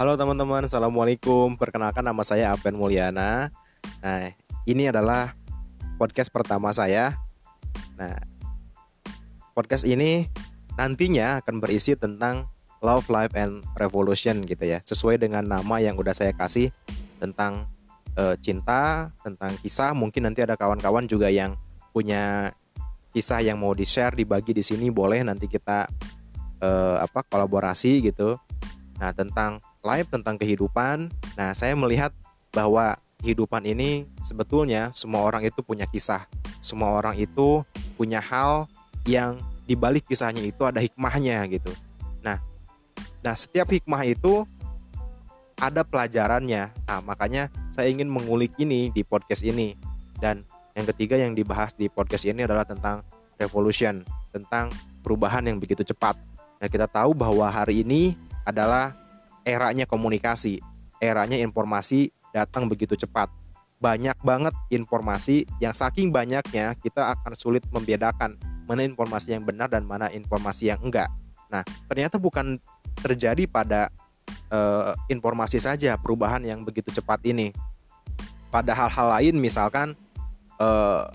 Halo teman-teman, Assalamualaikum. Perkenalkan nama saya Apen Mulyana. Nah, ini adalah podcast pertama saya. Nah, podcast ini nantinya akan berisi tentang Love, Life, and Revolution gitu ya. Sesuai dengan nama yang udah saya kasih Tentang uh, cinta, tentang kisah. Mungkin nanti ada kawan-kawan juga yang punya kisah yang mau di-share, dibagi di sini. Boleh nanti kita uh, apa kolaborasi gitu. Nah, tentang live tentang kehidupan. Nah, saya melihat bahwa kehidupan ini sebetulnya semua orang itu punya kisah. Semua orang itu punya hal yang dibalik kisahnya itu ada hikmahnya gitu. Nah, nah setiap hikmah itu ada pelajarannya. Nah, makanya saya ingin mengulik ini di podcast ini. Dan yang ketiga yang dibahas di podcast ini adalah tentang revolution, tentang perubahan yang begitu cepat. Nah, kita tahu bahwa hari ini adalah eranya komunikasi, eranya informasi datang begitu cepat. Banyak banget informasi yang saking banyaknya kita akan sulit membedakan mana informasi yang benar dan mana informasi yang enggak. Nah, ternyata bukan terjadi pada uh, informasi saja perubahan yang begitu cepat ini. Pada hal-hal lain misalkan uh,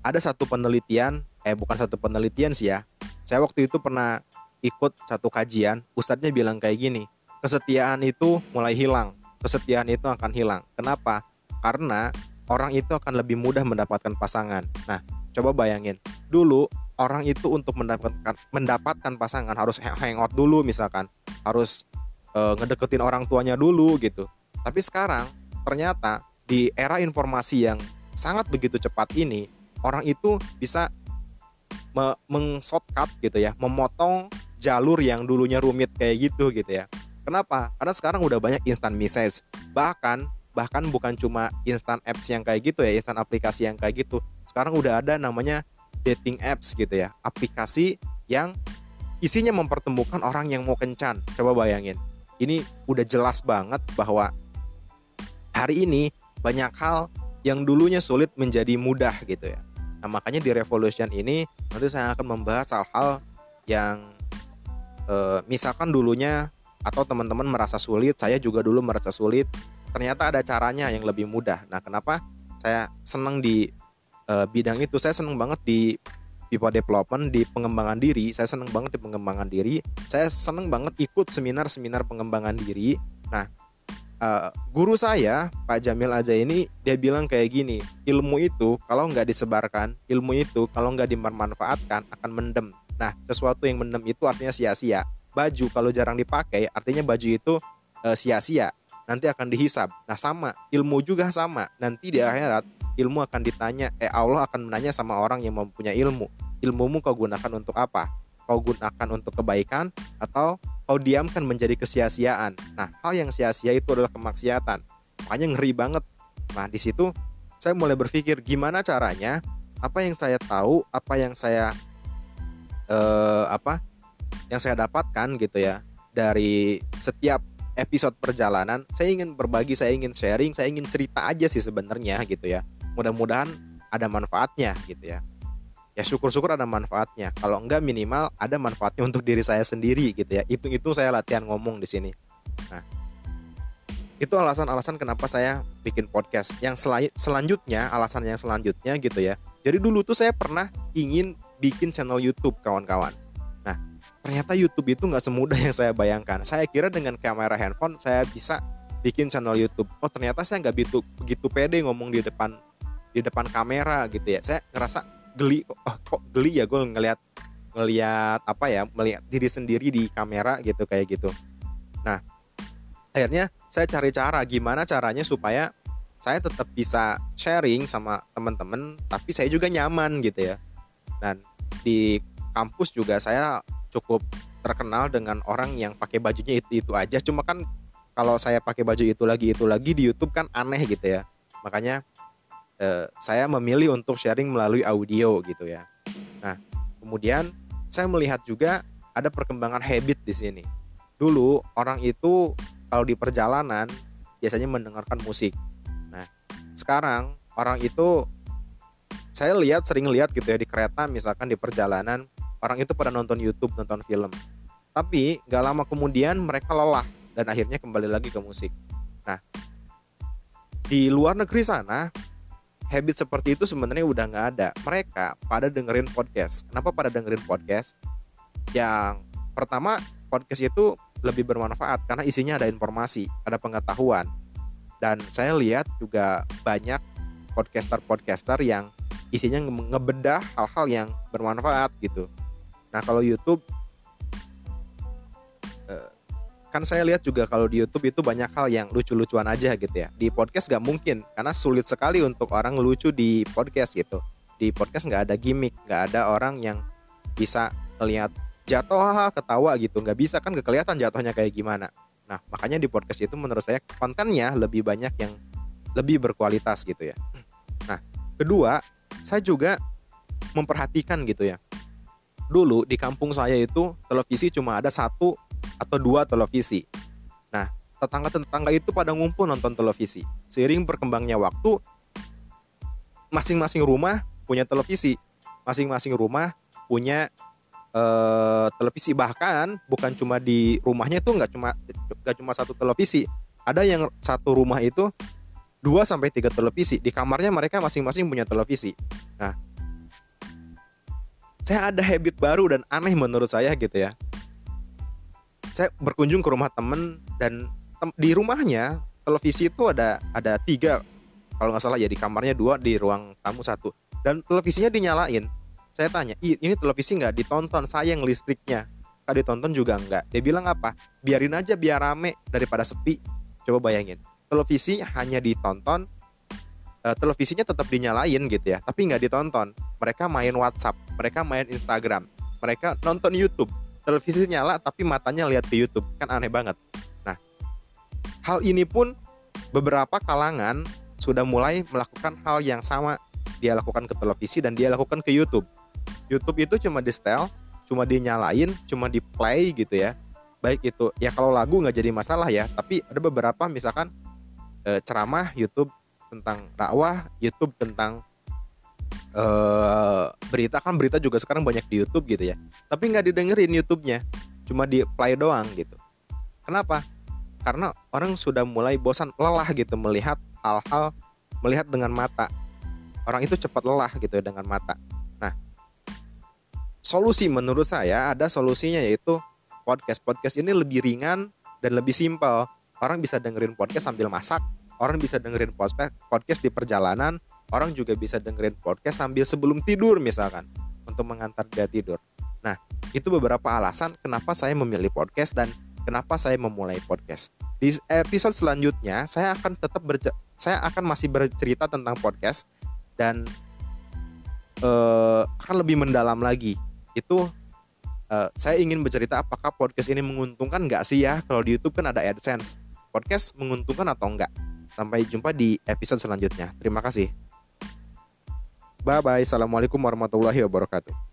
ada satu penelitian, eh bukan satu penelitian sih ya. Saya waktu itu pernah ikut satu kajian, ustadznya bilang kayak gini, kesetiaan itu mulai hilang, kesetiaan itu akan hilang. Kenapa? Karena orang itu akan lebih mudah mendapatkan pasangan. Nah, coba bayangin, dulu orang itu untuk mendapatkan mendapatkan pasangan harus hangout dulu misalkan, harus e, ngedeketin orang tuanya dulu gitu. Tapi sekarang ternyata di era informasi yang sangat begitu cepat ini, orang itu bisa me mengshortcut gitu ya, memotong jalur yang dulunya rumit kayak gitu gitu ya. Kenapa? Karena sekarang udah banyak instant message. Bahkan bahkan bukan cuma instant apps yang kayak gitu ya, instant aplikasi yang kayak gitu. Sekarang udah ada namanya dating apps gitu ya, aplikasi yang isinya mempertemukan orang yang mau kencan. Coba bayangin. Ini udah jelas banget bahwa hari ini banyak hal yang dulunya sulit menjadi mudah gitu ya. Nah, makanya di Revolution ini nanti saya akan membahas hal-hal yang e, misalkan dulunya atau teman-teman merasa sulit, saya juga dulu merasa sulit. Ternyata ada caranya yang lebih mudah. Nah, kenapa saya senang di e, bidang itu? Saya senang banget di people development, di pengembangan diri. Saya senang banget di pengembangan diri. Saya senang banget ikut seminar-seminar pengembangan diri. Nah, e, guru saya Pak Jamil aja ini dia bilang kayak gini, ilmu itu kalau nggak disebarkan, ilmu itu kalau nggak dimanfaatkan akan mendem. Nah, sesuatu yang mendem itu artinya sia-sia baju kalau jarang dipakai artinya baju itu uh, sia-sia nanti akan dihisap. Nah sama ilmu juga sama. Nanti di akhirat ilmu akan ditanya eh Allah akan menanya sama orang yang mempunyai ilmu. Ilmumu kau gunakan untuk apa? Kau gunakan untuk kebaikan atau kau diamkan menjadi kesia-siaan? Nah hal yang sia-sia itu adalah kemaksiatan. Makanya ngeri banget. Nah di situ saya mulai berpikir gimana caranya apa yang saya tahu apa yang saya eh, apa yang saya dapatkan gitu ya dari setiap episode perjalanan saya ingin berbagi saya ingin sharing saya ingin cerita aja sih sebenarnya gitu ya. Mudah-mudahan ada manfaatnya gitu ya. Ya syukur-syukur ada manfaatnya. Kalau enggak minimal ada manfaatnya untuk diri saya sendiri gitu ya. Itu itu saya latihan ngomong di sini. Nah itu alasan-alasan kenapa saya bikin podcast. Yang selanjutnya alasan yang selanjutnya gitu ya. Jadi dulu tuh saya pernah ingin bikin channel YouTube kawan-kawan ternyata YouTube itu nggak semudah yang saya bayangkan. Saya kira dengan kamera handphone saya bisa bikin channel YouTube. Oh ternyata saya nggak begitu begitu pede ngomong di depan di depan kamera gitu ya. Saya ngerasa geli. Oh kok geli ya gue ngelihat ngelihat apa ya melihat diri sendiri di kamera gitu kayak gitu. Nah akhirnya saya cari cara gimana caranya supaya saya tetap bisa sharing sama teman-teman tapi saya juga nyaman gitu ya. Dan di kampus juga saya cukup terkenal dengan orang yang pakai bajunya itu itu aja. Cuma kan kalau saya pakai baju itu lagi itu lagi di YouTube kan aneh gitu ya. Makanya eh, saya memilih untuk sharing melalui audio gitu ya. Nah kemudian saya melihat juga ada perkembangan habit di sini. Dulu orang itu kalau di perjalanan biasanya mendengarkan musik. Nah sekarang orang itu saya lihat sering lihat gitu ya di kereta misalkan di perjalanan orang itu pada nonton YouTube, nonton film. Tapi gak lama kemudian mereka lelah, dan akhirnya kembali lagi ke musik. Nah, di luar negeri sana habit seperti itu sebenarnya udah nggak ada. Mereka pada dengerin podcast. Kenapa pada dengerin podcast? Yang pertama podcast itu lebih bermanfaat karena isinya ada informasi, ada pengetahuan. Dan saya lihat juga banyak podcaster-podcaster yang isinya ngebedah hal-hal yang bermanfaat gitu. Nah kalau YouTube eh, kan saya lihat juga kalau di YouTube itu banyak hal yang lucu-lucuan aja gitu ya. Di podcast gak mungkin karena sulit sekali untuk orang lucu di podcast gitu. Di podcast nggak ada gimmick, nggak ada orang yang bisa melihat jatuh haha ketawa gitu, nggak bisa kan kelihatan jatuhnya kayak gimana. Nah makanya di podcast itu menurut saya kontennya lebih banyak yang lebih berkualitas gitu ya. Nah kedua saya juga memperhatikan gitu ya dulu di kampung saya itu televisi cuma ada satu atau dua televisi. Nah tetangga-tetangga itu pada ngumpul nonton televisi. Seiring berkembangnya waktu masing-masing rumah punya televisi. Masing-masing rumah punya uh, televisi. Bahkan bukan cuma di rumahnya itu nggak cuma nggak cuma satu televisi. Ada yang satu rumah itu 2 sampai 3 televisi. Di kamarnya mereka masing-masing punya televisi. Nah, saya ada habit baru dan aneh menurut saya gitu ya. Saya berkunjung ke rumah temen dan tem di rumahnya televisi itu ada ada tiga. Kalau nggak salah ya di kamarnya dua di ruang tamu satu. Dan televisinya dinyalain. Saya tanya ini televisi nggak ditonton? Sayang listriknya. Kak ditonton juga nggak. Dia bilang apa? Biarin aja biar rame daripada sepi. Coba bayangin televisi hanya ditonton uh, televisinya tetap dinyalain gitu ya tapi nggak ditonton. Mereka main WhatsApp mereka main Instagram mereka nonton YouTube. Televisi nyala tapi matanya lihat ke YouTube. Kan aneh banget. Nah hal ini pun beberapa kalangan sudah mulai melakukan hal yang sama. Dia lakukan ke televisi dan dia lakukan ke YouTube. YouTube itu cuma di setel cuma dinyalain cuma di play gitu ya. Baik itu ya kalau lagu nggak jadi masalah ya tapi ada beberapa misalkan e, ceramah YouTube tentang dakwah, YouTube tentang e, berita kan berita juga sekarang banyak di YouTube gitu ya. Tapi nggak didengerin YouTube-nya, cuma di play doang gitu. Kenapa? Karena orang sudah mulai bosan, lelah gitu melihat hal-hal, melihat dengan mata. Orang itu cepat lelah gitu ya dengan mata. Nah, solusi menurut saya ada solusinya yaitu podcast. Podcast ini lebih ringan dan lebih simpel orang bisa dengerin podcast sambil masak orang bisa dengerin podcast di perjalanan orang juga bisa dengerin podcast sambil sebelum tidur misalkan untuk mengantar dia tidur. Nah itu beberapa alasan kenapa saya memilih podcast dan kenapa saya memulai podcast. Di episode selanjutnya saya akan tetap saya akan masih bercerita tentang podcast dan uh, akan lebih mendalam lagi. Itu uh, saya ingin bercerita apakah podcast ini menguntungkan nggak sih ya? Kalau di YouTube kan ada AdSense. Podcast menguntungkan atau enggak. Sampai jumpa di episode selanjutnya. Terima kasih. Bye bye. Assalamualaikum warahmatullahi wabarakatuh.